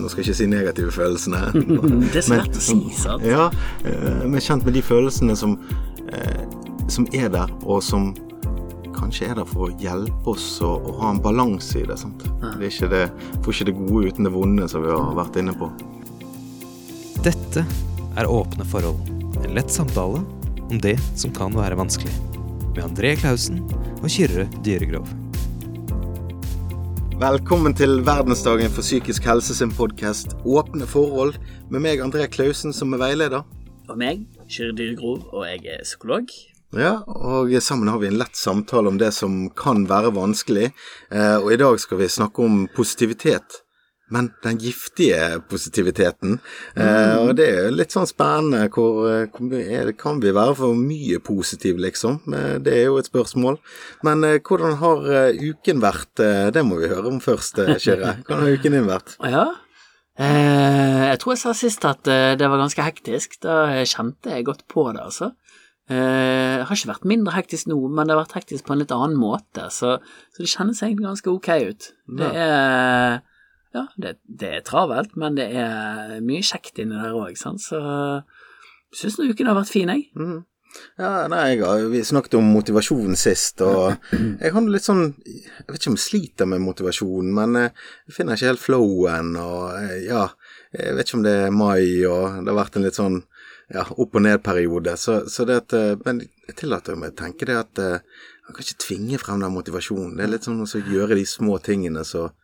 Nå skal jeg ikke si negative følelsene. det er svært å si, sant? Ja, eh, men kjent med de følelsene som, eh, som er der, og som kanskje er der for å hjelpe oss å, å ha en balanse i det. sant? Det er ikke det, Får ikke det gode uten det vonde, som vi har vært inne på. Dette er Åpne forhold. En lett samtale om det som kan være vanskelig. Med André Klausen og Kyrre Dyregrov. Velkommen til verdensdagen for psykisk helse sin podkast Åpne forhold, med meg André Klausen som er veileder. Og meg, Kyrre Grov, og jeg er psykolog. Ja, og sammen har vi en lett samtale om det som kan være vanskelig. Eh, og i dag skal vi snakke om positivitet. Men den giftige positiviteten. Eh, og det er jo litt sånn spennende. Hvor, eh, hvor er kan vi være for mye positiv, liksom? Eh, det er jo et spørsmål. Men eh, hvordan har eh, uken vært? Det må vi høre om først, Kjøre. Hvordan har uken din vært? Ja? Eh, jeg tror jeg sa sist at det var ganske hektisk. Da kjente jeg godt på det, altså. Det har ikke vært mindre hektisk nå, men det har vært hektisk på en litt annen måte, så, så det kjennes egentlig ganske ok ut. Det er Ja, det, det er travelt, men det er mye kjekt inni der òg, så jeg syns uken har vært fin, jeg. Mm. Ja, nei, jeg Vi snakket om motivasjon sist, og jeg har litt sånn Jeg vet ikke om jeg sliter med motivasjon, men eh, jeg finner ikke helt flowen, og eh, ja Jeg vet ikke om det er mai, og det har vært en litt sånn ja, opp- og ned-periode, så, så det at eh, Men jeg tillater meg å tenke det at man kan ikke tvinge frem den motivasjonen. Det er litt sånn å gjøre de små tingene som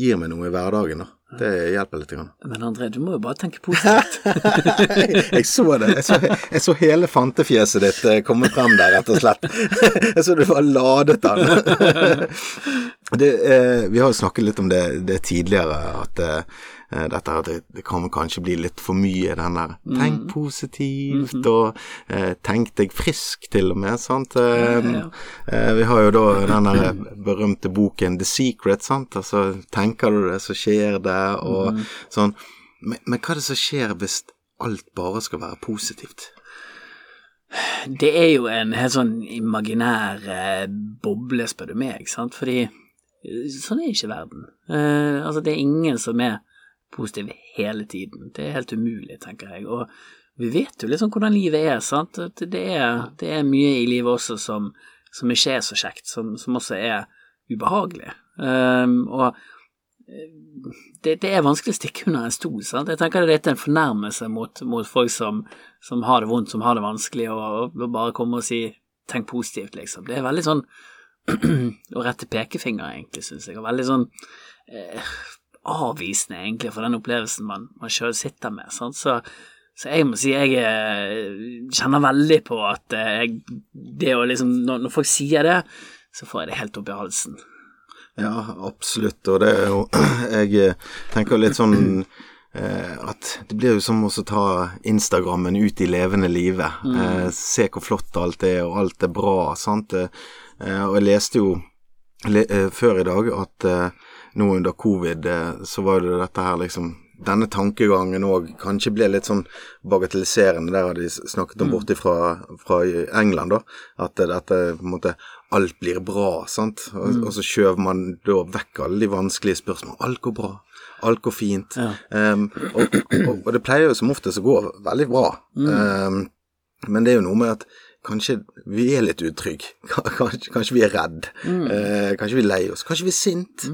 gir meg noe i hverdagen, da. Det hjelper litt. Grann. Men André, du må jo bare tenke positivt. jeg så det. Jeg så, jeg så hele fantefjeset ditt eh, komme frem der, rett og slett. Jeg så du var ladet den. Eh, vi har jo snakket litt om det, det tidligere, at eh, dette at det, det kan kanskje bli litt for mye den der tenk positivt og eh, tenk deg frisk, til og med. sant? Eh, eh, vi har jo da den der berømte boken The Secret, sant. Altså tenker du det, så skjer det, og sånn. Men, men hva er det som skjer hvis alt bare skal være positivt? Det er jo en helt sånn imaginær eh, boble, spør du meg, sant, fordi eh, sånn er ikke verden. Eh, altså, det er ingen som er positiv hele tiden. Det er helt umulig, tenker jeg. Og vi vet jo liksom hvordan livet er, sant. At det er, det er mye i livet også som, som ikke er så kjekt, som, som også er ubehagelig. Um, og det, det, er vanskelig å stikke under en stol. Sant? Jeg tenker det er en fornærmelse mot, mot folk som, som, har det vondt, som har det vanskelig, og, og bare komme og si 'tenk positivt', liksom. Det er veldig sånn å rette pekefinger, egentlig, syns jeg, og veldig sånn eh, avvisende, egentlig, for den opplevelsen man, man sjøl sitter med. Sant? Så, så jeg må si jeg eh, kjenner veldig på at eh, jeg, det å liksom når, når folk sier det, så får jeg det helt opp i halsen. Ja, absolutt, og det er jo Jeg tenker litt sånn eh, at det blir jo som å ta Instagrammen ut i levende livet. Mm. Eh, se hvor flott alt er, og alt er bra, sant. Eh, og jeg leste jo le, eh, før i dag at eh, nå under covid eh, så var det dette her liksom denne tankegangen òg kanskje ble litt sånn bagatelliserende. Der har de snakket om borti fra, fra England, da. At dette på en måte Alt blir bra, sant. Og, og så skjøver man da vekk alle de vanskelige spørsmålene. Alt går bra. Alt går fint. Ja. Um, og, og, og, det pleier jo som oftest å gå veldig bra. Um, men det er jo noe med at kanskje vi er litt utrygge. Kanskje, kanskje vi er redd. Eh, kanskje vi er lei oss. Kanskje vi er sint.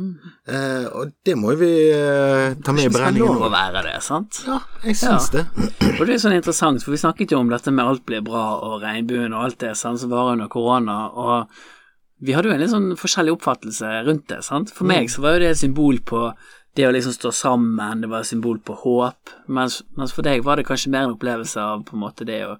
Eh, og det må jo vi eh, ta med i Det skal lov å være det, sant? Ja, jeg syns Ja. det. Og det er sånn interessant, for vi snakket jo om dette med alt blir bra og regnbuen og alt det sant, som var under korona, og vi hadde jo en litt sånn forskjellig oppfattelse rundt det, sant. For meg så var jo det et symbol på det å liksom stå sammen, det var et symbol på håp, mens, mens for deg var det kanskje mer en opplevelse av på en måte det å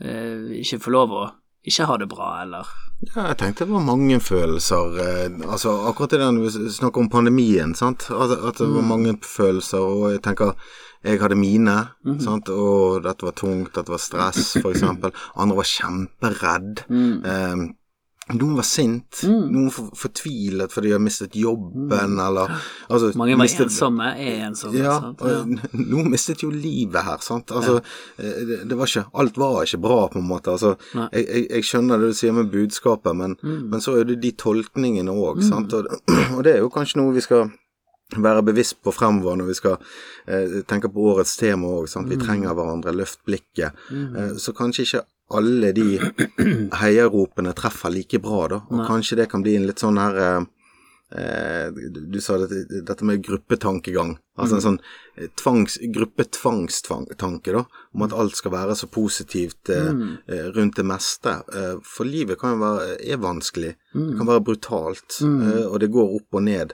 ikke få lov å ikke ha det bra, eller Ja, jeg tenkte det var mange følelser. Eh, altså Akkurat i den vi snakker om pandemien, sant. At, at det var mange følelser, og jeg tenker jeg hadde mine, sant? og dette var tungt, dette var stress, for eksempel. Andre var kjemperedd. Eh, noen var sint, noen for, fortvilet fordi de har mistet jobben, eller altså, Mange var mistet- ensomme, er ensomme, Ja, og noen mistet jo livet her, sant. Altså, ja. det, det var ikke Alt var ikke bra, på en måte. Altså, jeg, jeg, jeg skjønner det du sier med budskapet, men, men så er det de tolkningene òg, sant. Og, og det er jo kanskje noe vi skal være bevisst på fremover når vi skal eh, tenke på årets tema òg. Mm. Vi trenger hverandre, løft blikket. Eh, så kanskje ikke alle de heiaropene treffer like bra, da. Og Nei. kanskje det kan bli en litt sånn her eh, eh, du, sa dette, dette med gruppetankegang. Altså Mm. en sånn eh, tvangs, gruppetvangstanke, da. Om at alt skal være så positivt eh, Mm. eh, rundt det meste. Eh, for livet kan jo være, er vanskelig. Mm. Det kan være brutalt, eh, og det går opp og ned.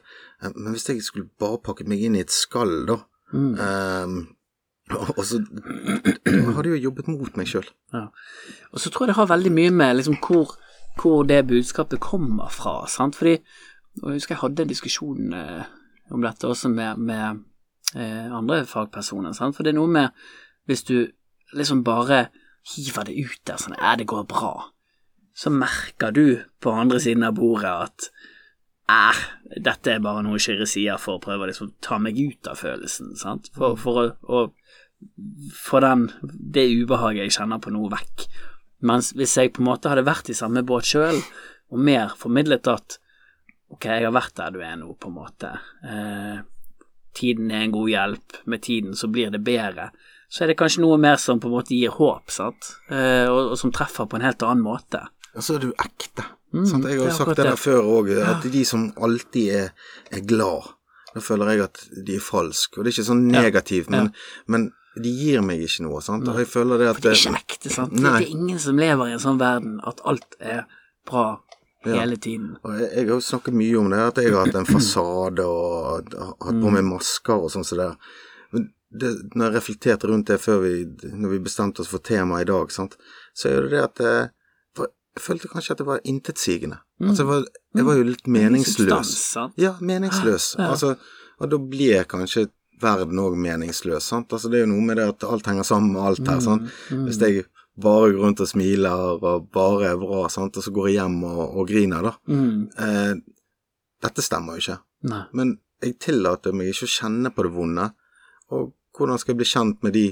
Men hvis jeg skulle bare pakket meg inn i et skall, da Mm. Og så har det jo jobbet mot meg sjøl. Ja. Og så tror jeg det har veldig mye med liksom hvor, hvor det budskapet kommer fra, sant. Fordi og Jeg husker jeg hadde en diskusjon eh, om dette også med, med eh, andre fagpersoner, sant. For det er noe med hvis du liksom bare hiver det ut der sånn Ja, det går bra. Så merker du på andre siden av bordet at Æh, dette er bare noe Kyrre sier for å prøve å liksom ta meg ut av følelsen, sant. For, for å, å få den, det ubehaget jeg kjenner på noe vekk. Mens hvis jeg på en måte hadde vært i samme båt sjøl, og mer formidlet at ok, jeg har vært der du er nå, på en måte, eh, tiden er en god hjelp, med tiden så blir det bedre, så er det kanskje noe mer som på en måte gir håp, sant, eh, og, og som treffer på en helt annen måte. Ja, så er du ekte. Mm, sant? Jeg har jo sagt det der før òg, at de som alltid er, er glad, da føler jeg at de er falske. Og det er ikke sånn Ja. negativt, men, men de gir meg ikke noe, sant. Og jeg føler det at For det er ikke ekte, sant. Nei. det er ingen som lever i en sånn verden at alt er bra hele tiden. Og jeg, jeg har snakket mye om det, at jeg har hatt en fasade og hatt på meg masker og sånn som det. Men det, når jeg reflekterte rundt det før vi, når vi bestemte oss for temaet i dag, sant, så er det det at eh, jeg følte kanskje at det var intetsigende. Altså, jeg var, jeg var jo litt meningsløs. Substans, sant? Ja, meningsløs. Ja. Altså, og da blir kanskje verden òg meningsløs, sant. Altså, det er jo noe med det at alt henger sammen med alt her, sant. Hvis jeg bare går rundt og smiler og bare er bra, sant, og så går jeg hjem og, og griner, da. Mm. Eh, dette stemmer jo ikke. Nei. Men jeg tillater meg ikke å kjenne på det vonde. Og hvordan skal jeg bli kjent med de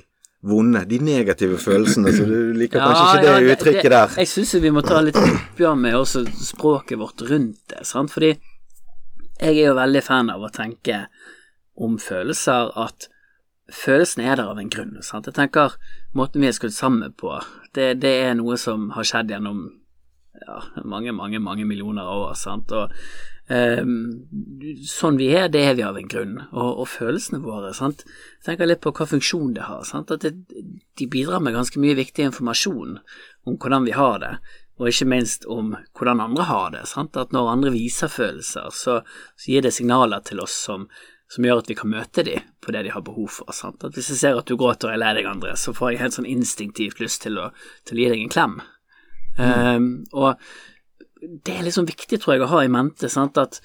vonde, de negative følelsene? Så du liker kanskje ikke det ja, uttrykket der. Jeg syns vi må ta litt oppgjør med også språket vårt rundt det, sant, fordi jeg er jo veldig fan av å tenke om følelser at følelsene er der av en grunn, sant. Jeg tenker måten vi er skrudd sammen på, det, det er noe som har skjedd gjennom ja, mange, mange, mange millioner år, sant, og Um, sånn vi er, det er vi av en grunn, og, og følelsene våre, sant, jeg tenker litt på hva funksjon det har, sant, at det, de bidrar med ganske mye viktig informasjon om hvordan vi har det, og ikke minst om hvordan andre har det, sant, at når andre viser følelser, så, så gir det signaler til oss som, som gjør at vi kan møte dem på det de har behov for. Sant? At hvis jeg ser at du gråter og er lei deg, André, så får jeg helt sånn instinktivt lyst til å, til å gi deg en klem. Ehm, og det er liksom viktig, tror jeg, å ha i mente sant? at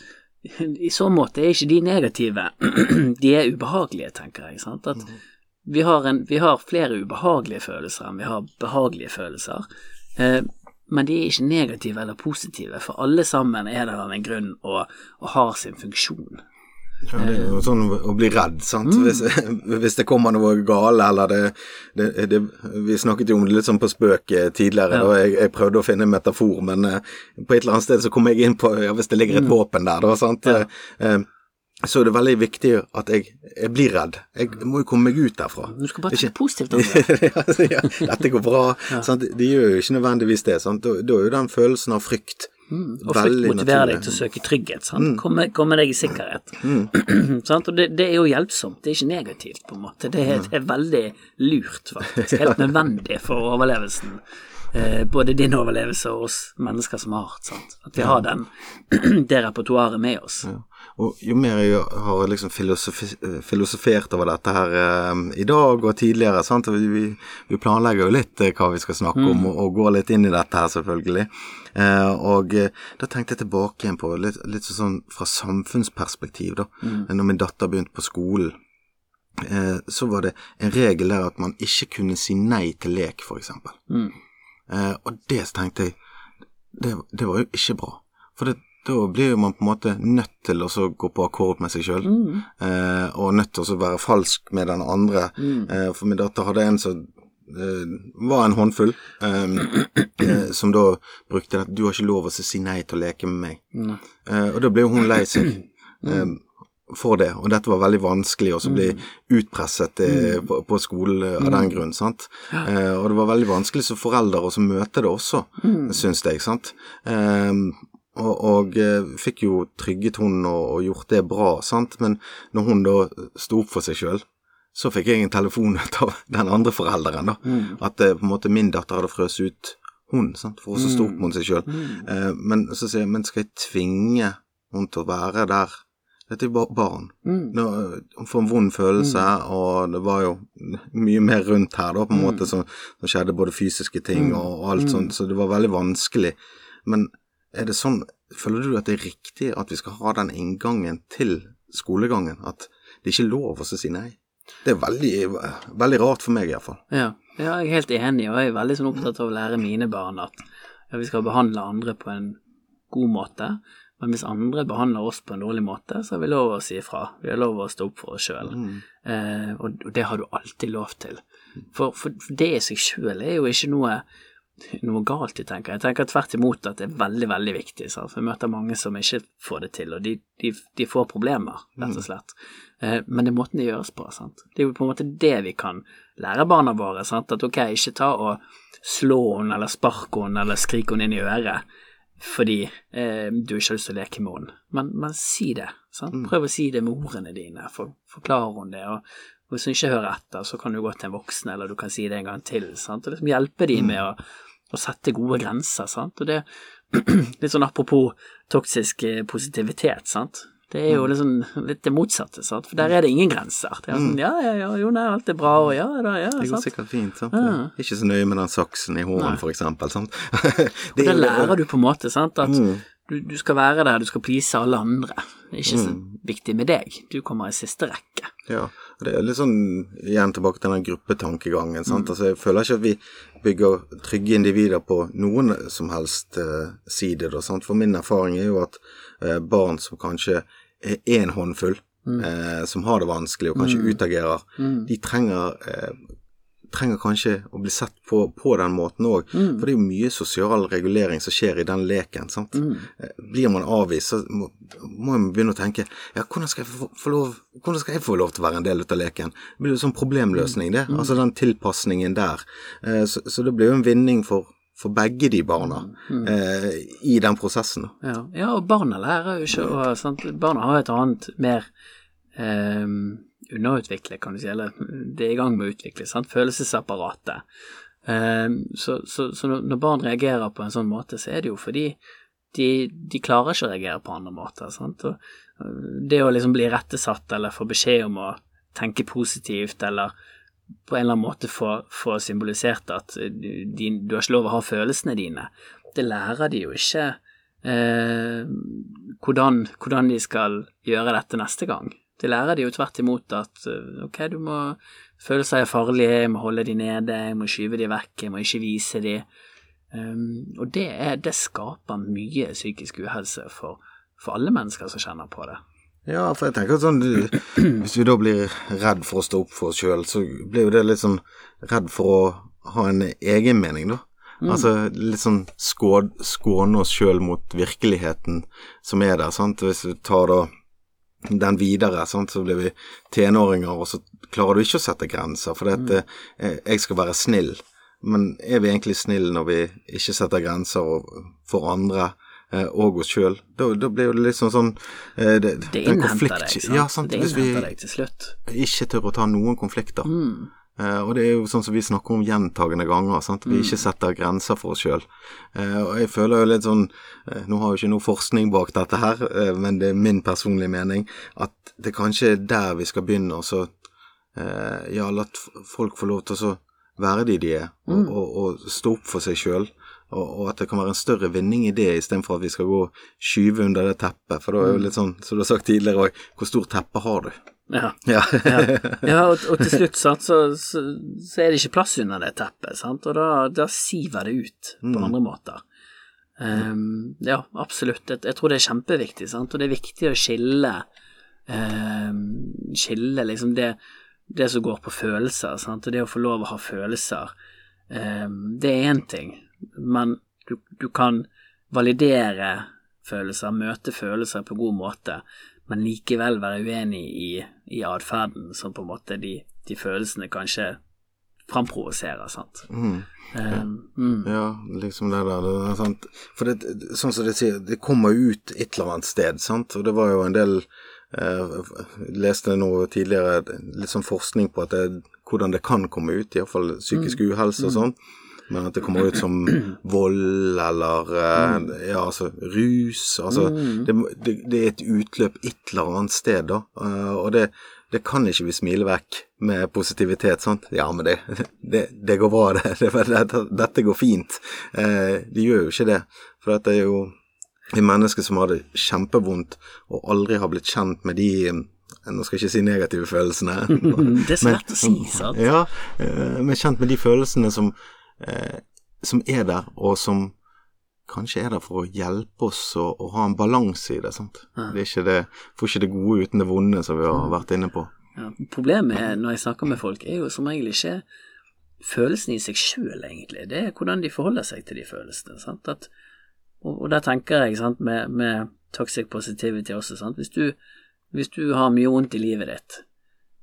i så måte er ikke de negative, de er ubehagelige, tenker jeg. Sant? At vi har, en, vi har flere ubehagelige følelser enn vi har behagelige følelser. Eh, men de er ikke negative eller positive, for alle sammen er der av en grunn og, og har sin funksjon. Ja, det er jo sånn å bli redd, sant. Mm. Hvis, hvis det kommer noe galt, eller det, det, det Vi snakket jo om det litt sånn på spøk eh, tidligere, Ja. og jeg, jeg prøvde å finne en metafor, men eh, på et eller annet sted så kom jeg inn på ja, hvis det ligger et våpen der, da, sant. Mm. Ja. Eh, så er det veldig viktig at jeg, jeg blir redd. Jeg må jo komme meg ut derfra. Du skal bare tenke positivt om det. ja, ja, dette går bra. Sant? De gjør jo ikke nødvendigvis det. Sant? Da, da er jo den følelsen av frykt Mm, og frykt motiverer deg til å søke trygghet. Sant? Komme, komme deg i sikkerhet. sant? Og det, det er jo hjelpsomt, det er ikke negativt, på en måte. Det er, det er veldig lurt, faktisk. Helt nødvendig for overlevelsen. Eh, både din overlevelse og oss mennesker som art. Sant? At vi har den, det repertoaret med oss. Ja. Og jo mer jeg har liksom filosofi, filosofert over dette her eh, i dag og tidligere sant? Vi, vi, planlegger jo litt eh, hva vi skal snakke om, og, og går litt inn i dette her, selvfølgelig. Eh, og eh, da tenkte jeg tilbake igjen på litt, litt sånn fra samfunnsperspektiv, da. Når min datter begynte på skolen. Eh, så var det en regel der at man ikke kunne si nei til lek, eksempel. Mm. Eh, og det tenkte jeg det, det var jo ikke bra. For det, da blir man på en måte nødt til å gå på akkord med seg sjøl. Mm. Eh, og nødt til å være falsk med den andre. Mm. Eh, for min datter hadde en som eh, var en håndfull, eh, eh, som da brukte at du har ikke lov å si nei til å leke med meg. Mm. Eh, og da ble hun lei seg. Eh, for det, og dette var veldig vanskelig å bli utpresset eh, på, på skolen av den grunn, sant. Eh, og det var veldig vanskelig som forelder å møte det også, syns jeg, sant. Eh, og, og eh, fikk jo trygget hun og, og gjort det bra, sant, men når hun da sto opp for seg sjøl, så fikk jeg en telefon av den andre forelderen, da, at eh, på en måte min datter hadde frøst ut hun, sant, for å stå opp mot seg sjøl. Eh, men så sier jeg, men skal jeg tvinge hun til å være der? Dette er jo bare barn. Nå, Hun får en vond følelse, og det var jo mye mer rundt her, da, på en måte, som, som skjedde både fysiske ting og, og alt sånt, så det var veldig vanskelig. Men er det sånn, føler du at det er riktig at vi skal ha den inngangen til skolegangen, at det ikke er lov å si nei? Det er veldig, veldig rart for meg, iallfall. Ja. ja, jeg er helt enig, og jeg er veldig sånn opptatt av å lære mine barn at ja, vi skal behandle andre på en god måte, men hvis andre behandler oss på en dårlig måte, så har vi lov å si ifra. Vi har lov å stå opp for oss sjøl, eh, og, det har du alltid lov til. For, for det i seg sjøl er jo ikke noe noe galt i, tenker jeg. Jeg tenker tvert imot at det er veldig, veldig viktig. Sant? For jeg møter mange som ikke får det til, og de, de, de får problemer, rett og slett. Mm. men det er måten det gjøres på. Sant? Det er jo på en måte det vi kan lære barna våre. Sant? At ok, ikke ta og slå henne eller sparke henne eller skrike henne inn i øret fordi eh, du ikke har lyst til å leke med henne, men, men si det. Sant? Prøv å si det med ordene dine, for, forklare henne det. og hvis hun ikke hører etter, så kan du gå til en voksen, eller du kan si det en gang til. Sant? Og liksom hjelpe dem med å, å sette gode grenser. Sant? Og det litt sånn apropos toksisk eh, positivitet, sant. Det er jo liksom litt det motsatte, sant. For der er det ingen grenser. Det er sånn ja, ja, ja, jo, nei, alt er bra, og ja da, ja, Det går sikkert fint. sant? Ja. Ikke så nøye med den saksen i hånden, for eksempel. Sant? Og da lærer du på en måte, sant, at Mm. du, du skal være der, du skal please alle andre. Det er ikke så Mm. viktig med deg. Du kommer i siste rekke. Ja, det er litt sånn igjen tilbake til den gruppetankegangen. Sant? Mm. Altså, jeg føler ikke at vi bygger trygge individer på noen som helst eh, side. Da, sant? For min erfaring er jo at eh, barn som kanskje er én håndfull, Mm. eh, som har det vanskelig og kanskje utagerer, de trenger eh, trenger kanskje å bli sett på på den måten òg. Mm. For det er jo mye sosial regulering som skjer i den leken. sant? Mm. Eh, Blir man avvist, så må, må man begynne å tenke ja, hvordan skal, få, få lov, hvordan skal jeg få lov til å være en del av leken? Det blir jo sånn problemløsning, det. Altså den tilpasningen der. Eh, Så, så det blir jo en vinning for, for begge de barna eh, i den prosessen. Ja, ja og barna lærer jo ikke å? Barna har et annet mer eh, underutvikle, kan du si, eller det er i gang med å utvikle, sant? følelsesapparatet. Eh, så, så, så når barn reagerer på en sånn måte, så er det jo fordi de, de klarer ikke å reagere på andre måter. Sant? Og eh, det å liksom bli rettesatt eller få beskjed om å tenke positivt eller på en eller annen måte få, få symbolisert at eh, de, du har ikke lov å ha følelsene dine, det lærer de jo ikke eh, hvordan, hvordan de skal gjøre dette neste gang. Det lærer de jo tvert imot at eh, ok, du må følelser er farlige, jeg må holde de nede, jeg må skyve de vekk, jeg må ikke vise de. Um, og det, er, det skaper mye psykisk uhelse for, for alle mennesker som kjenner på det. Ja, for jeg tenker sånn Hvis vi da blir redd for å stå opp for oss sjøl, så blir jo det litt sånn redd for å ha en egen mening, da. Altså litt sånn skåne oss sjøl mot virkeligheten som er der, sant. Hvis du tar da den videre, sant? så blir vi tenåringer, og så klarer du ikke å sette grenser, for dette, at eh, jeg skal være snill. Men er vi egentlig snille når vi ikke setter grenser for andre eh, og oss sjøl? Da, da blir det liksom sånn eh, det, Det innhenter konflikt- deg, sant. Ja, sant. Det innhenter deg til slutt. ikke tør å ta noen konflikter. Mm. Eh, og det er jo sånn som vi snakker om gjentagende ganger, sant? vi ikke setter grenser for oss sjøl. Eh, og jeg føler jo litt sånn eh, Nå har jo ikke noe forskning bak dette her, men det er min personlige mening at det kanskje er der vi skal begynne, og så eh, ja, la folk få lov til å være de de er, og, og, og stå opp for seg sjøl. Og, og at det kan være en større vinning i det, istedenfor at vi skal gå og skyve under det teppet. For da er jo litt sånn, som du har sagt tidligere òg, hvor stort teppe har du? Ja. Ja. ja, og, og til slutt sant, så, så, så er det ikke plass under det teppet, sant? og da, da siver det ut på Mm. andre måter. Um, ja, absolutt. Jeg, jeg tror det er kjempeviktig, sant? og det er viktig å skille um, Skille liksom det, det som går på følelser, sant? og det å få lov å ha følelser. um, det er én ting, men du, du kan validere følelser, møte følelser på god måte, men likevel være uenig i, i atferden som på en måte de, de følelsene kanskje framprovoserer, sant. Mm. Eh, mm. Ja, liksom det der. Det er sant. For det, sånn som de sier, det kommer ut et eller annet sted, sant. Og det var jo en del eh, Leste noe tidligere litt sånn forskning på det, hvordan det kan komme ut, iallfall psykisk uhelse og sånn. Men at det kommer ut som vold eller eh, ja, altså rus. Altså det, det, det er et utløp et eller annet sted, da. Eh, og det, det kan ikke vi smile vekk med positivitet. sant? Ja, men det, det, det går bra, det. det. Dette, går fint. Eh, det gjør jo ikke det. For dette er jo et menneske som har det kjempevondt og aldri har blitt kjent med de eh, nå skal jeg ikke si negative følelsene. Det er svært å si, sant? Ja, men kjent med de følelsene som, eh, som er der, og som kanskje er der for å hjelpe oss å, å ha en balanse i det. sant? Det er ikke det, Får ikke det gode uten det vonde, som vi har vært inne på. Ja, problemet er, når jeg snakker med folk, er jo som regel ikke følelsene i seg sjøl, egentlig. Det er hvordan de forholder seg til de følelsene. sant? At, og, og der tenker jeg sant, med, med toxic positivity også. sant? Hvis du, hvis du har mye vondt i livet ditt,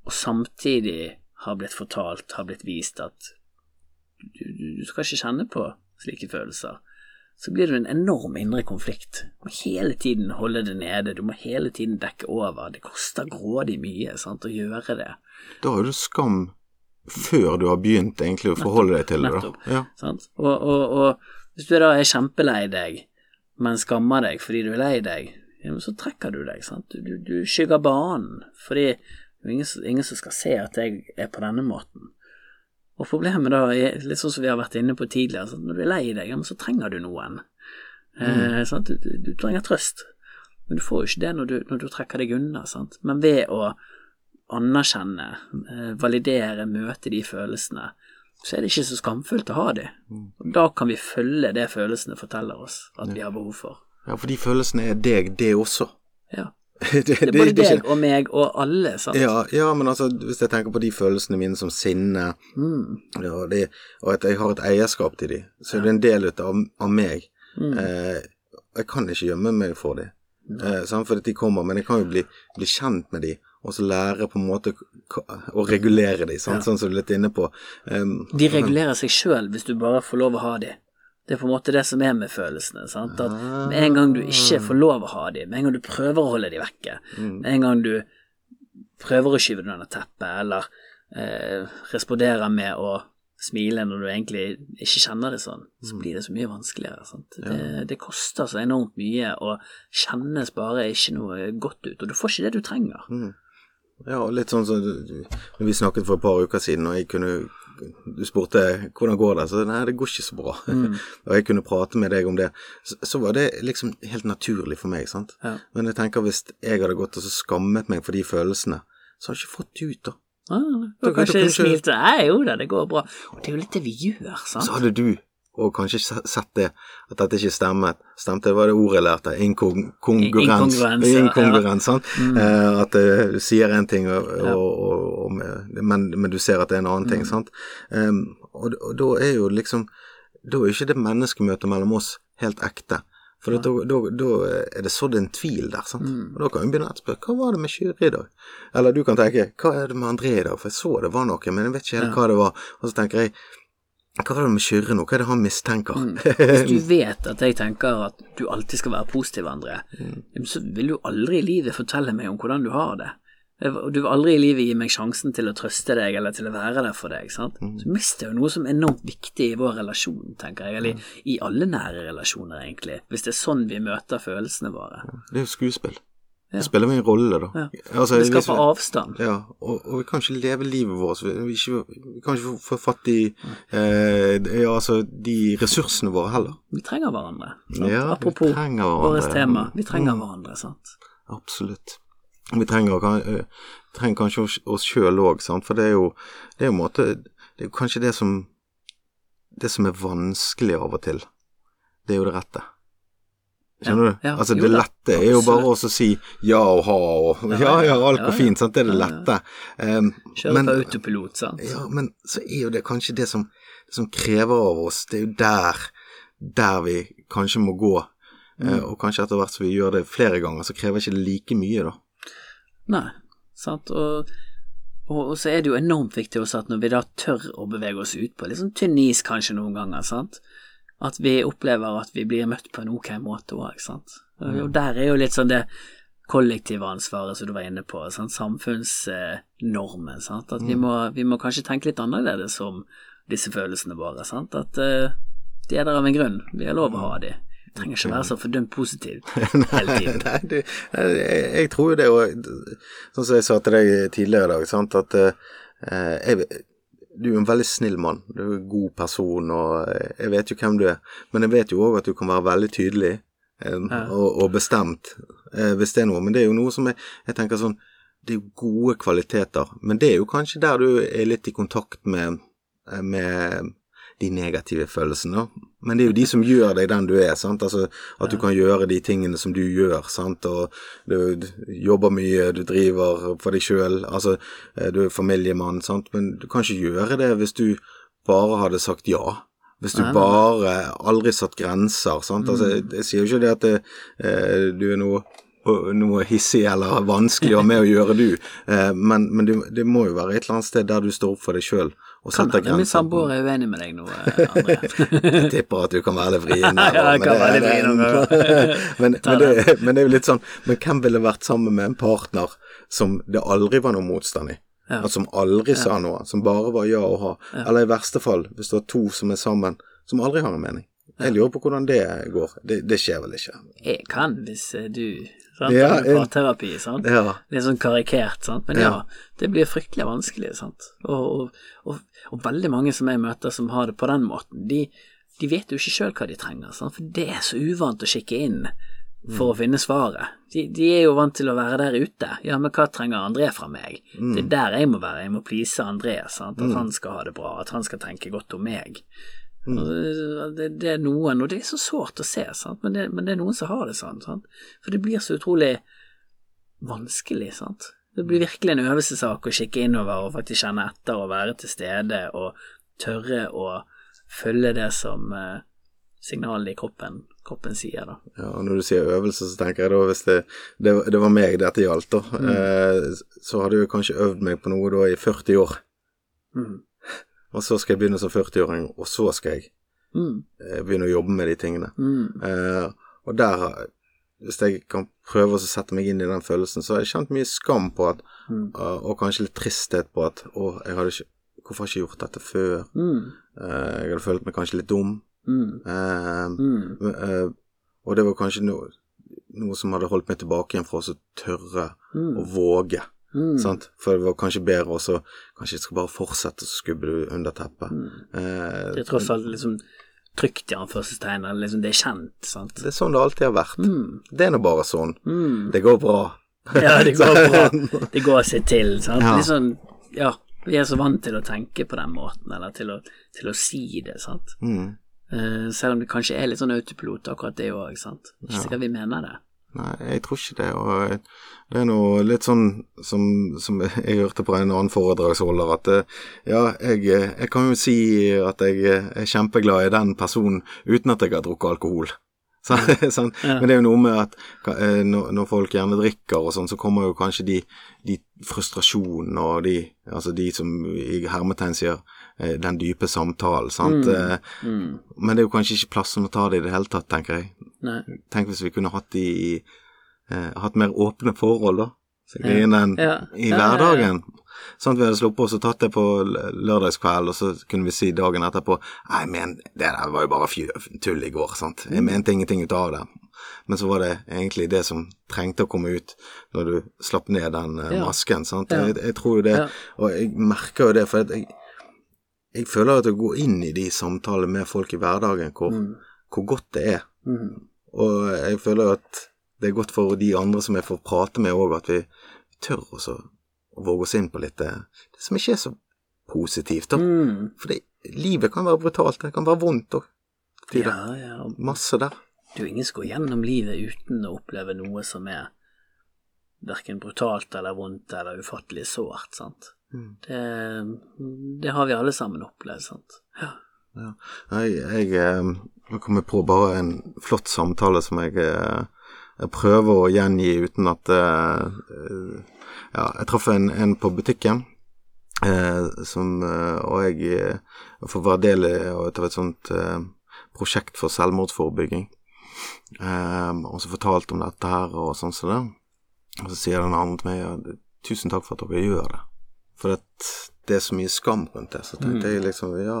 og samtidig har blitt fortalt, har blitt vist at du, du, du skal ikke kjenne på slike følelser, så blir det en enorm indre konflikt. Du må hele tiden holde det nede, du må hele tiden dekke over. Det koster grådig mye sant, å gjøre det. Da har du skam før du har begynt egentlig å forholde deg til det. Nettopp. Ja. Sant? Og, og, og hvis du da er kjempelei deg, men skammer deg fordi du er lei deg, så trekker du deg. Sant? Du, du, du skygger banen, fordi det er ingen, ingen som skal se at jeg er på denne måten. Og problemet da er litt sånn som vi har vært inne på tidligere, sant? når du er lei deg, så trenger du noen. Eh. Du, du, du trenger trøst, men du får jo ikke det når du, når du trekker deg unna. Sant? Men ved å anerkjenne, eh, validere, møte de følelsene, så er det ikke så skamfullt å ha de. Og da kan vi følge det følelsene forteller oss at vi har behov for. ja, for de følelsene er deg, det også. Ja. det, Det er både deg og meg og alle, sant. Ja, ja, men altså, hvis jeg tenker på de følelsene mine som sinne, Mm. ja, det, og at jeg har et eierskap til de, så er det en del av, av meg. Mm. Eh, jeg kan ikke gjemme meg for de, eh, for at de kommer, men jeg kan jo bli, bli kjent med de, og så lære på en måte å regulere de, sant, sånn som du er litt inne på. Um, De regulerer seg sjøl hvis du bare får lov å ha de. Det er på en måte det som er med følelsene. Sant? At med en gang du ikke får lov å ha dem, med en gang du prøver å holde dem vekke, med en gang du prøver å skyve dem under teppet, eller eh, responderer med å smile når du egentlig ikke kjenner det sånn, så blir det så mye vanskeligere. Sant? Det, det koster så enormt mye, og kjennes bare ikke noe godt ut, og du får ikke det du trenger. Ja, og litt sånn som så, vi snakket for et par uker siden, og jeg kunne Du spurte hvordan går det, så nei, det går ikke så bra. og jeg kunne prate med deg om det. Så, så var det liksom helt naturlig for meg, sant. Ja. Men jeg tenker hvis jeg hadde gått og så skammet meg for de følelsene, så hadde jeg ikke fått det ut, da. Ah, du kanskje, kanskje smilte Nei, jo da, det går bra. Og det er jo litt det vi gjør, sant? Så hadde du og kanskje se- sett det, at dette ikke stemmet. Stemte, det var det ordet jeg lærte. Inkongruens. Inkongruens, ja. Sant. Eh, at eh, du sier en ting, og, og, og, og, men, men du ser at det er en annen ting, sant. Um, og, da er jo liksom Da er ikke det menneskemøtet mellom oss helt ekte. For da, da, da er det sådd en tvil der, sant. Og da kan vi begynne å spørre hva var det med Kyrre i dag? Eller du kan tenke hva er det med André i dag? For jeg så det var noe, men jeg vet ikke helt hva det var. Og så tenker jeg hva er det med Kyrre nå? Hva er det han mistenker? Hvis du vet at jeg tenker at du alltid skal være positiv, André, Mm. så vil du aldri i livet fortelle meg om hvordan du har det. Du vil aldri i livet gi meg sjansen til å trøste deg eller til å være der for deg. sant? Mm. Så mister jo noe som er enormt viktig i vår relasjon, tenker jeg, eller Mm. i alle nære relasjoner, egentlig, hvis det er sånn vi møter følelsene våre. Det er jo skuespill. Det spiller en rolle, da. Altså, Det skaper vi- avstand. Ja, og, og vi kan ikke leve livet vårt. Vi, vi, vi kan ikke få, fatt i eh, ja, altså, de ressursene våre heller. Vi trenger hverandre. Apropos vårt tema, vi trenger Mm. hverandre, sant. Absolutt. Vi trenger, kan- eh, trenger kanskje oss- sjøl òg, sant. For det er jo det er jo måte Det er kanskje det som Det som er vanskelig av og til. Det er jo det rette. Skjønner du? ja, altså Det lette er jo bare å si ja og ha og ja, ja, alt går fint. Sant? Det er det lette. Um, Kjøre på autopilot, sant. Ja, men så er jo det kanskje det som, som krever av oss, det er jo der, der vi kanskje må gå Eh, og kanskje etter hvert som vi gjør det flere ganger, så krever ikke det like mye, da. Nei, sant. Og, og, og så er det jo enormt viktig også at når vi da tør å bevege oss ut på litt sånn tynn is kanskje noen ganger, sant, at vi opplever at vi blir møtt på en ok måte òg, sant. Og, og der er jo litt sånn det kollektive ansvaret som du var inne på, sant? samfunnsnormen, sant. At vi må, vi må kanskje tenke litt annerledes om disse følelsene våre, sant. At uh, de er der av en grunn, vi har lov å ha de. Det trenger ikke være så fordømt positivt hele tiden. Nei, du, jeg, jeg tror jo det, og sånn som jeg sa til deg tidligere i dag, sant, at uh, jeg, du er en veldig snill mann, du er en god person, og jeg vet jo hvem du er, men jeg vet jo òg at du kan være veldig tydelig eh, og, og bestemt eh, hvis det er noe, men det er jo noe som jeg, jeg tenker sånn det er jo gode kvaliteter, men det er jo kanskje der du er litt i kontakt med, eh, med de negative følelsene. Men det er jo de som gjør deg den du er. sant? Altså At du kan gjøre de tingene som du gjør. sant? Og du, jobber mye, du driver for deg sjøl. Altså, eh, du er familiemann, sant. Men du kan ikke gjøre det hvis du bare hadde sagt ja. Hvis du bare aldri satt grenser. sant? Altså, jeg, jeg sier jo ikke det at det, eh, du er noe noe hissig eller vanskelig å ha med å gjøre, du. Eh, men men det, det må jo være et eller annet sted der du står opp for deg sjøl og Kan grenser. min samboer er uenig med deg nå, eh, André. Jeg tipper at du kan være litt vrien. Ja, jeg men kan være litt det- vrien noen ganger. men, men, det, men det er jo litt sånn Men hvem ville vært sammen med en partner som det aldri var noe motstand i? Ja. Altså, som aldri sa noe, som bare var ja og ha. Eller i verste fall, hvis du har to som er sammen, som aldri har en mening. Jeg lurer på hvordan det går. Det, det skjer vel ikke? Jeg kan hvis eh, du sant? Ja, parterapi, sant. Ja. Litt sånn karikert, sant. Men ja, det blir fryktelig vanskelig, sant. Og, og, og, og veldig mange som jeg møter som har det på den måten, de, de vet jo ikke sjøl hva de trenger, sant. For det er så uvant å kikke inn for å finne svaret. De, de er jo vant til å være der ute. Ja, men hva trenger André fra meg? Det er der jeg må være. Jeg må please André, sant. At han skal ha det bra, at han skal tenke godt om meg. Og Det, det er noen, og det er så sårt å se, sant? Men, det, men det er noen som har det sånn. Sant? For det blir så utrolig vanskelig, sant. Det blir virkelig en øvelsesak å kikke innover og faktisk kjenne etter og være til stede og tørre å følge det som eh, signalene i kroppen, kroppen sier, da. Ja, og når du sier øvelse, så tenker jeg da hvis det, det, det var meg dette gjaldt, da, Mm. eh, så hadde jeg kanskje øvd meg på noe da i 40 år. Mm. Og så skal jeg begynne som 40-åring, og så skal jeg Mm. eh, begynne å jobbe med de tingene. Mm. Eh, og der, hvis jeg kan prøve å sette meg inn i den følelsen, så har jeg kjent mye skam på at, Mm. og, og kanskje litt tristhet på at å, jeg hadde ikke, hvorfor har jeg ikke gjort dette før? Mm. Eh, jeg hadde følt meg kanskje litt dum. Mm. Eh, Mm. eh, og det var kanskje noe, noe som hadde holdt meg tilbake igjen fra å tørre å våge. Mm. Sant? For det var kanskje bedre også Kanskje jeg skal bare fortsette, så skubber du under teppet. Mm. Eh, Det er tross alt liksom trygt i anførselstegn, liksom det er kjent, sant. det er sånn det alltid har vært. Mm. Det er nå bare sånn. Mm. Det går bra. Ja, det går bra. Det går seg til, sant. Ja. Sånn, ja, vi er så vant til å tenke på den måten, eller til å, til å si det, sant. Mm. Eh, selv om det kanskje er litt sånn autopilot, akkurat det òg, sant. Ikke sikkert vi mener det. Nei, jeg tror ikke det. Og det er noe litt sånn som, som jeg hørte på en annen foredragsholder, at eh, ja, jeg, jeg kan jo si at jeg er kjempeglad i den personen uten at jeg har drukket alkohol. Så, sånn. Ja. Men det er jo noe med at eh, når, folk gjerne drikker og sånn, så kommer jo kanskje de, de frustrasjonene og de, altså de som i hermetegn sier eh, den dype samtalen, sant. Mm. Mm. Men det er jo kanskje ikke plass til å ta det i det hele tatt, tenker jeg. Nei. Tenk hvis vi kunne hatt de i eh, Hatt mer åpne forhold, da. Så Ja. den Ja. i hverdagen. Sånn at vi hadde sluppet oss og tatt det på lørdagskveld, og så kunne vi si dagen etterpå Nei, men det der var jo bare tull i går, sant. Mm. Jeg mente ingenting ut av det. Men så var det egentlig det som trengte å komme ut når du slapp ned den eh, masken, sant. Ja. Jeg, jeg tror jo det, og jeg merker jo det, for jeg, jeg føler at å gå inn i de samtalene med folk i hverdagen, hvor, Mm. hvor godt det er. Mm. Og jeg føler at det er godt for de andre som jeg får prate med òg, at vi tør også å våge oss inn på litt det, det som ikke er så positivt. da. Mm. For det, livet kan være brutalt, det kan være vondt òg. Ja, ja. Masse der. Er jo ingen som går gjennom livet uten å oppleve noe som er verken brutalt eller vondt eller ufattelig sårt, sant. Mm. Det, det har vi alle sammen opplevd, sant. Ja. Ja. Jeg, jeg, eh, jeg på bare en flott samtale som jeg, eh, jeg prøver å gjengi uten at eh, Ja, jeg traff en, en på butikken, eh, som Og jeg får være del av et sånt eh, prosjekt for selvmordsforebygging. Eh, og så fortalte om dette her og sånn som det. Og så sier den andre til meg tusen takk for at dere gjør det. For at det er så mye skam rundt det. Så tenkte jeg liksom ja,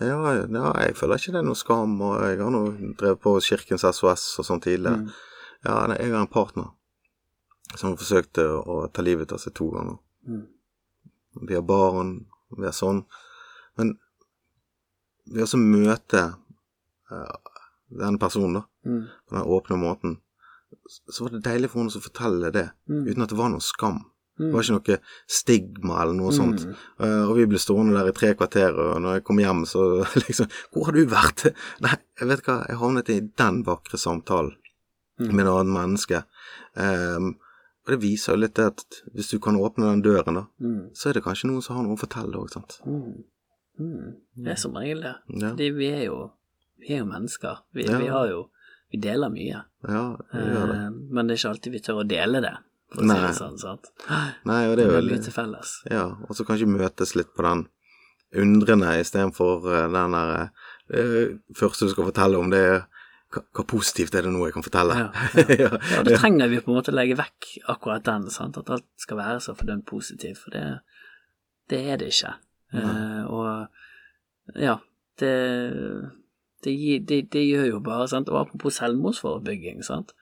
ja, ja, jeg føler ikke det er noe skam, og jeg har nå drevet på Kirkens SOS og sånn tidligere. Mm. Ja, nei, jeg har en partner som forsøkte å ta livet av seg to ganger. Mm. Vi har barn, vi har sånn. Men ved å så møte eh, denne personen, da, Mm. på den åpne måten, så var det deilig for henne å fortelle det, Mm. uten at det var noe skam. Mm. Det var ikke noe stigma eller noe sånt. Mm. Eh, og vi ble stående der i tre kvarter, og når jeg kom hjem, så liksom Hvor har du vært? Nei, jeg vet hva, jeg havnet i den vakre samtalen Mm. med et annet menneske. Um, og det viser jo litt det at hvis du kan åpne den døren, da, Mm. så er det kanskje noen som har noe å fortelle òg, sant. Mm. Mm. Det er som regel det. Ja, Fordi vi er jo, vi er jo mennesker. Vi, Ja. vi har jo Vi deler mye. ja vi gjør det. Uh, men det er ikke alltid vi tør å dele det, for å si det sånn. sant? Nei, og det er jo mye til felles. Ja, og så kanskje møtes litt på den undrende istedenfor uh, den der eh, første du skal fortelle om, det er hva, positivt er det nå jeg kan fortelle? Ja, ja, Ja, da trenger vi på en måte legge vekk akkurat den, sant? at alt skal være så fordømt positivt, for det, det er det ikke. Uh, og ja, det, det, det, det gjør jo bare sant? Og apropos selvmordsforebygging, sant.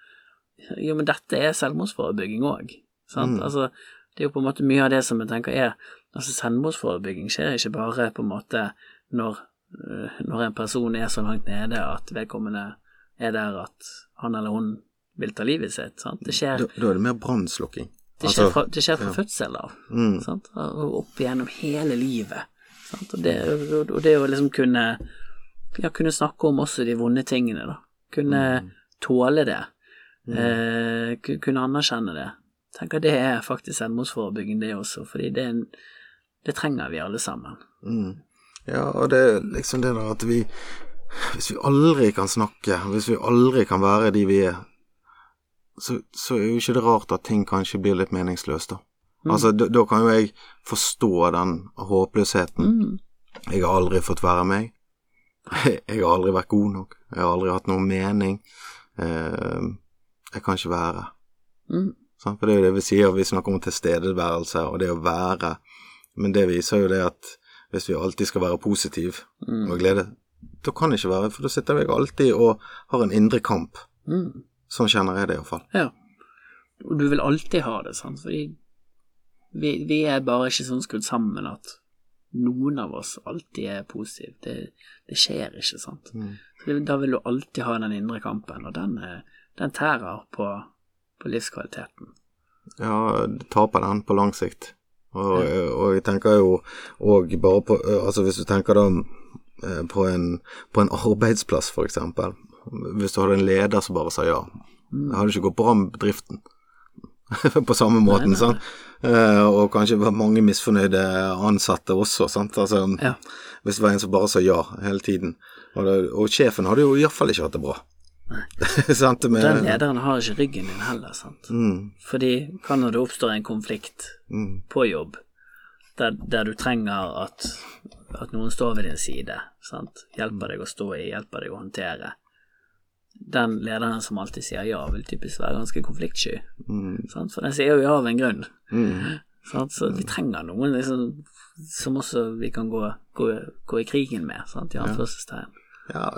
Jo, men dette er selvmordsforebygging òg, sant. Mm. Altså, det er jo på en måte mye av det som jeg tenker er Altså, selvmordsforebygging skjer ikke bare på en måte når, eh, når en person er så langt nede at vedkommende er der at han eller hun vil ta livet sitt. Sant? Det skjer, Da, da er det mer brannslukking. det skjer Altså, fra, det skjer fra ja. fødsel av, Mm, sant? og opp igjennom hele livet. Sant? Og, det, og det å liksom kunne ja, kunne snakke om også de vonde tingene, da. Kunne Mm. tåle det. Eh, kunne anerkjenne det. Tenker det er faktisk selvmordsforebygging, det også, fordi det, en, det trenger vi alle sammen. mm. Ja, og det er liksom det der at vi Hvis vi aldri kan snakke, hvis vi aldri kan være de vi er, så, så er jo ikke det rart at ting kanskje blir litt meningsløst, da. Mm. Altså, da, da kan jo jeg forstå den håpløsheten. Mm. Jeg har aldri fått være meg. Jeg har aldri vært god nok. Jeg har aldri hatt noen mening. Eh, jeg kan ikke være. Mm. Sant? For det er jo det vi sier, vi snakker om tilstedeværelse og det å være. Men det viser jo det at hvis vi alltid skal være positiv Mm. og glede, da kan det ikke være, for da sitter jeg alltid og har en indre kamp. Mm. Sånn kjenner jeg det iallfall. Ja. Og du vil alltid ha det, sant, fordi vi, vi er bare ikke sånn skrudd sammen at noen av oss alltid er positive. Det, det skjer ikke, sant. Mm. Så det, da vil du alltid ha den indre kampen, og den, er- den tærer på, på livskvaliteten. Ja, du taper den på lang sikt. Og, og jeg tenker jo òg bare på Altså hvis du tenker da eh, på en, på en arbeidsplass, eksempel. Hvis du hadde en leder som bare sa ja. Det hadde ikke gått bra med bedriften. på samme måten, nei, nei. sant. Eh, og kanskje var mange misfornøyde ansatte også, sant. Altså, Ja. Hvis det var en som bare sa ja hele tiden. Og, det, og sjefen hadde jo iallfall ikke hatt det bra. Sant? Den lederen har ikke ryggen din heller, sant. Mm, Fordi hva når det oppstår en konflikt mm, på jobb, der, der du trenger at, at noen står ved din side, sant? hjelper deg å stå i, hjelper deg å håndtere. Den lederen som alltid sier ja, vil typisk være ganske konfliktsky, mm, sant? for den sier jo ja av en grunn. mm. Sant? Så vi trenger noen liksom, som også vi kan gå, gå, gå i krigen med, sant? i anførselstegn. Ja,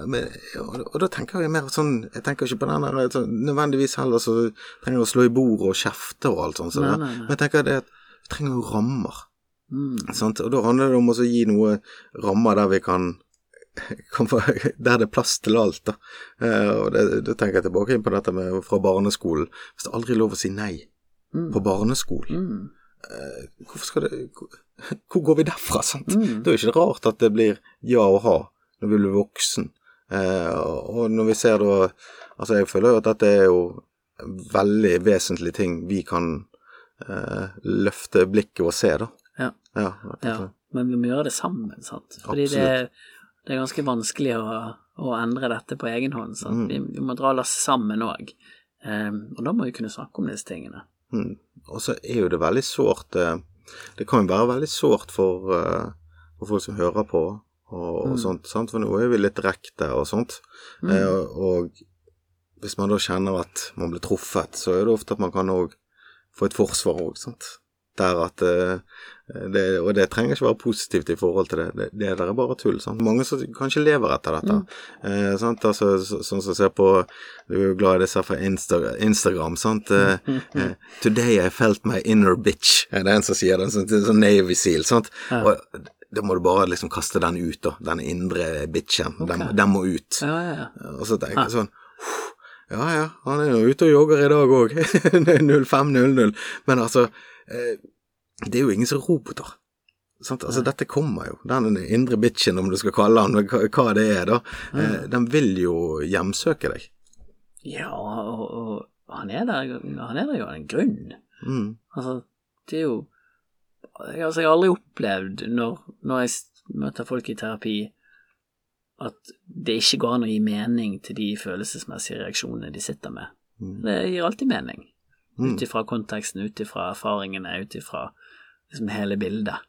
men, og, og da tenker jeg mer sånn Jeg tenker ikke på den der sånn, nødvendigvis heller så trenger jeg å slå i bordet og kjefte og alt sånt. Så, Nei, nei, nei. Men jeg tenker det at vi trenger jo rammer. Mm. Sant? Og da handler det om å gi noe rammer der vi kan, Der det er plass til alt, da. Eh, og det, da tenker jeg tilbake på dette med fra barneskolen. Hvis det aldri er lov å si nei Mm. på barneskolen, Mm. hvorfor skal det Hvor, går vi derfra, sant? Mm. Det er jo ikke rart at det blir ja og ha når vi blir voksen. Eh, og når vi ser da Altså, jeg føler jo at dette er jo veldig vesentlige ting vi kan eh, løfte blikket og se, da. Ja. Ja, Ja, men vi må gjøre det sammen, sant. Fordi det, det er ganske vanskelig å, å endre dette på egen hånd. Sant? Vi, vi må dra lasset sammen òg. og da må vi kunne snakke om disse tingene. Mm. Og så er jo det veldig sårt eh, Det kan jo være veldig sårt for, eh, for folk som hører på og, og sånt, sant? for nå er vi litt direkte og sånt. Eh, og, hvis man da kjenner at man blir truffet, så er det ofte at man kan òg få et forsvar òg, sant. Der at eh, det, Og det trenger ikke være positivt i forhold til det. Det, det der er bare tull. sant. Mange som kanskje lever etter dette. Eh, sant? Altså, så, sånn som ser på Du er jo glad i disse fra Insta, Instagram, sant. Eh, eh, 'Today I felt my inner bitch', er det en som sier det. Sånn, sånn Navy Seal. sant. Og da må du bare liksom kaste den ut, da. Den indre bitchen. Den, den må ut. Ja, ja, ja. Og så tenker jeg sånn Ja ja, han er jo ute og jogger i dag òg. 05.00. Men altså, eh, det er jo ingen som er roboter. Sant? Altså, dette kommer jo. Den indre bitchen, om du skal kalle den hva, hva det er, da. Eh, den vil jo hjemsøke deg. Ja, og, og han, er der, han er der jo av en grunn. Mm. Altså, det er jo Altså, jeg har aldri opplevd når, når jeg møter folk i terapi, at det ikke går an å gi mening til de følelsesmessige reaksjonene de sitter med. Det gir alltid mening. Ut ifra konteksten, ut ifra erfaringene, ut ifra liksom hele bildet.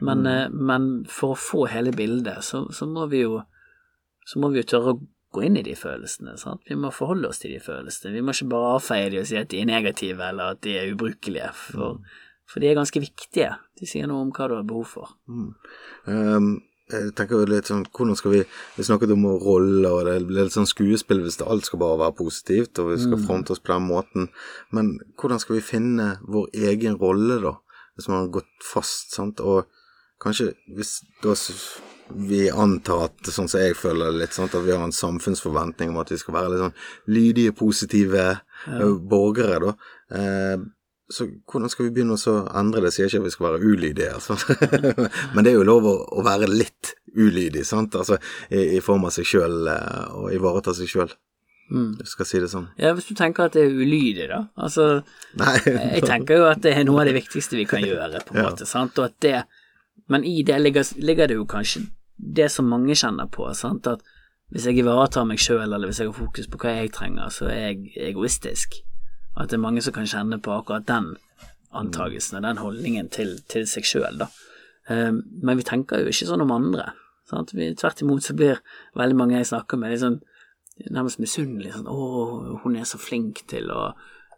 Men, mm. men for å få hele bildet, så, så må vi jo så må vi jo tørre å gå inn i de følelsene. Sant? Vi må forholde oss til de følelsene. Vi må ikke bare avfeie de og si at de er negative, eller at de er ubrukelige, for, for de er ganske viktige. De sier noe om hva du har behov for. Um, jeg tenker litt sånn, hvordan skal vi Vi snakket om roller, og det blir litt sånn skuespill hvis det alt skal bare være positivt, og vi skal fronte oss på den måten. Men hvordan skal vi finne vår egen rolle, da? Hvis man har gått fast, sant? Og kanskje hvis da vi antar at, sånn som jeg føler det litt, sant? at vi har en samfunnsforventning om at vi skal være litt sånn lydige, positive ja. borgere, da. Eh, så hvordan skal vi begynne å så endre det? Sier ikke at vi skal være ulydige, altså. men det er jo lov å, å være litt ulydig, sant? Altså, i, i form av seg sjøl, og ivareta seg sjøl. Mm. Skal si det sånn. Ja, hvis du tenker at det er ulydig, da. Altså, Nei. jeg tenker jo at det er noe av det viktigste vi kan gjøre, på en måte, sant, og at det Men i det ligger, ligger det jo kanskje det som mange kjenner på, sant, at hvis jeg ivaretar meg sjøl, eller hvis jeg har fokus på hva jeg trenger, så er jeg egoistisk. At det er mange som kan kjenne på akkurat den antagelsen og den holdningen til, til seg sjøl, da. Um, men vi tenker jo ikke sånn om andre. Sant? Vi, tvert imot så blir veldig mange jeg snakker med, liksom nærmest misunnelige. Sånn, 'Å, hun er så flink til å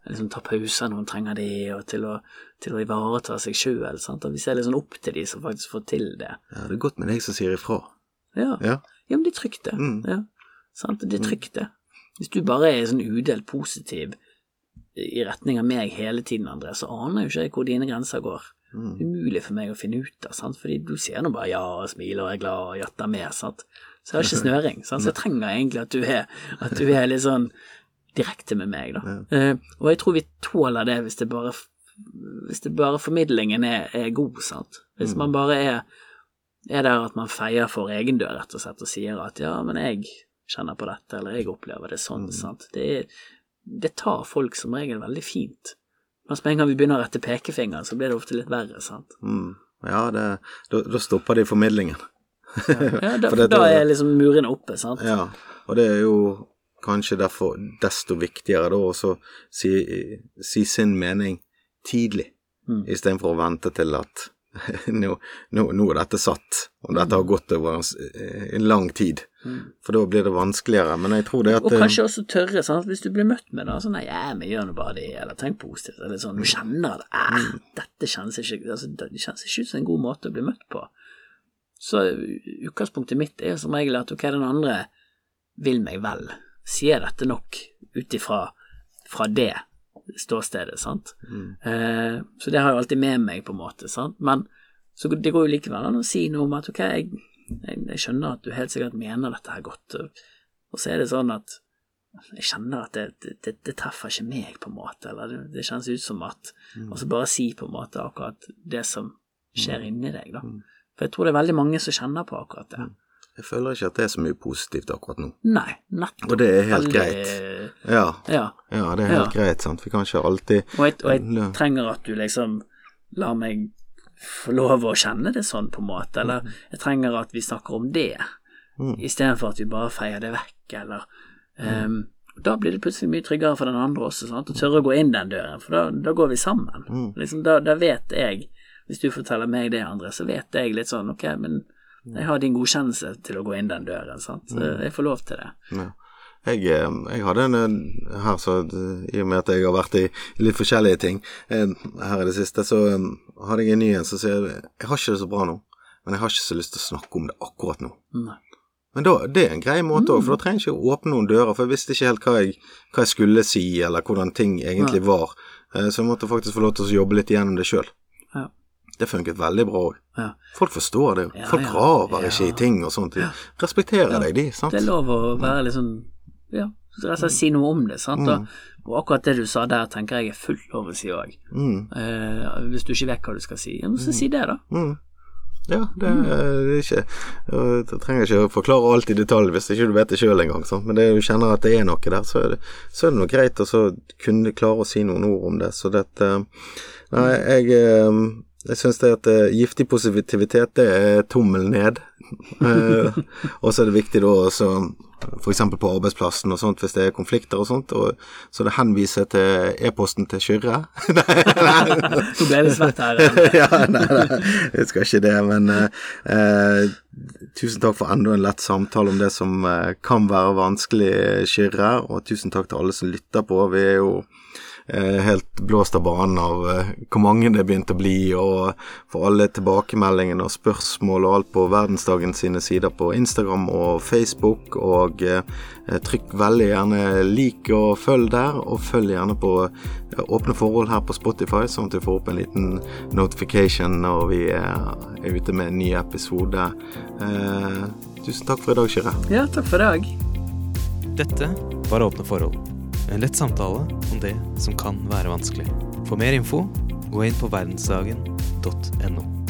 liksom, ta pauser når hun trenger det, og til å, til å ivareta seg sjøl.' Vi ser litt sånn opp til de som faktisk får til det. Ja, det er godt med deg som sier ifra. Ja, Ja. ja men det er trygt, det. Mm. Ja, sant? Det er trygt, det. Hvis du bare er sånn udelt positiv i retning av meg hele tiden, André, så aner jo ikke jeg hvor dine grenser går. Mm. Umulig for meg å finne ut av, sant? fordi du sier nå bare ja og smiler og er glad og jatter med, sant. Så jeg har ikke snøring, sant? så jeg trenger egentlig at du er, at du er litt sånn direkte med meg, da. Eh, og jeg tror vi tåler det hvis det bare hvis det bare formidlingen er, er god, sant. Hvis man bare er, er der at man feier for egen dør, rett og slett, og sier at ja, men jeg kjenner på dette, eller jeg opplever det sånn, sant. Det, er, det tar folk som regel veldig fint. Mens med en gang vi begynner å rette pekefingeren, så blir det ofte litt verre, sant. Mm. Ja, det, da, da stopper de formidlingen. Ja, da, For dette- da er liksom murene oppe, sant. Ja, og det er jo kanskje derfor desto viktigere da å si, si sin mening tidlig, Mm. istedenfor å vente til at nå, nå, nå er dette satt, og dette har gått over en, en lang tid. For da blir det vanskeligere. Men jeg tror det at Mm. Og kanskje også tørre, sant? hvis du blir møtt med det, sånn nei, ja, vi gjør nå bare det, eller tenk positivt, eller sånn, du kjenner det. eh, dette kjennes ikke, altså, det kjennes ikke ut som en god måte å bli møtt på. Så utgangspunktet mitt er som regel at ok, den andre vil meg vel, sier dette nok ut ifra fra det ståstedet, sant. Eh, så det har jeg alltid med meg, på en måte, sant. Men så det går jo likevel an å si noe om at ok, jeg, jeg, jeg skjønner at du helt sikkert mener dette her godt, og, så er det sånn at jeg kjenner at det, det, det, det treffer ikke meg, på en måte, eller det, det kjennes ut som at Og så bare si på en måte akkurat det som skjer inni deg, da. For jeg tror det er veldig mange som kjenner på akkurat det. Jeg føler ikke at det er så mye positivt akkurat nå. Nei, nettopp. Og det er helt Veldig- greit. Ja, Ja. ja det er helt Ja. greit, sant. Vi kan ikke alltid Og jeg, og jeg trenger at du liksom lar meg få lov å kjenne det sånn, på en måte, eller jeg trenger at vi snakker om det. Mm. istedenfor at vi bare feier det vekk, eller um, Da blir det plutselig mye tryggere for den andre også, sant? å tørre å gå inn den døren, for da, da går vi sammen. Mm. Liksom, da, da vet jeg, hvis du forteller meg det, André, så vet jeg litt sånn Ok, men jeg har din godkjennelse til å gå inn den døren, sant. Så Jeg får lov til det. Ja. Jeg, eh, jeg hadde en eh, her, så i og med at jeg har vært i litt forskjellige ting eh, her i det siste, så hadde jeg en ny en som sier Jeg har ikke det så bra nå, men jeg har ikke så lyst til å snakke om det akkurat nå. Nei. Men da, det er en grei måte òg, for da trenger jeg ikke å åpne noen dører, for jeg visste ikke helt hva jeg, hva jeg skulle si, eller hvordan ting egentlig var. Eh, Så jeg måtte faktisk få lov til å jobbe litt igjennom det sjøl. Ja. Det funket veldig bra òg. Ja. Folk forstår det. Ja, Folk graver ikke i ting og sånt. De respekterer deg, de. sant? Det er lov å være litt sånn Ja, slett si noe om det, sant. Og, og akkurat det du sa der, tenker jeg er fullt lov å si òg. Mm. Eh, hvis du ikke vet hva du skal si, ja, så si det, da. Mm. Ja, det, det ikke Du trenger ikke å forklare alt i detalj hvis ikke du vet det sjøl engang. sant? Men det du kjenner at det er noe der, så er det, så er det noe greit å så kunne klare å si noen ord om det. Så dette Nei, jeg øh, jeg syns det at øh, giftig positivitet, det er tommel ned. Eh, og så er det viktig da også f.eks. på arbeidsplassen og sånt, hvis det er konflikter og sånt, og, så det henviser til e-posten til Kyrre. Nå ble det svett her. Ja, nei, nei, jeg skal ikke det, men eh, eh, tusen takk for enda en lett samtale om det som eh, kan være vanskelig, Kyrre, og tusen takk til alle som lytter på. Vi er jo helt blåst av banen av eh, hvor mange det begynte å bli, og for alle tilbakemeldingene og spørsmål og alt på Verdensdagen sine sider på Instagram og Facebook, og eh, trykk veldig gjerne lik og følg der, og følg gjerne på eh, Åpne forhold her på Spotify, sånn at du får opp en liten notification når vi er, ute med en ny episode. Eh, tusen takk for i dag, Kyrre. Ja, takk for i dag. Dette var Åpne forhold. En lett samtale om det som kan være vanskelig. For mer info, gå inn på verdensdagen.no.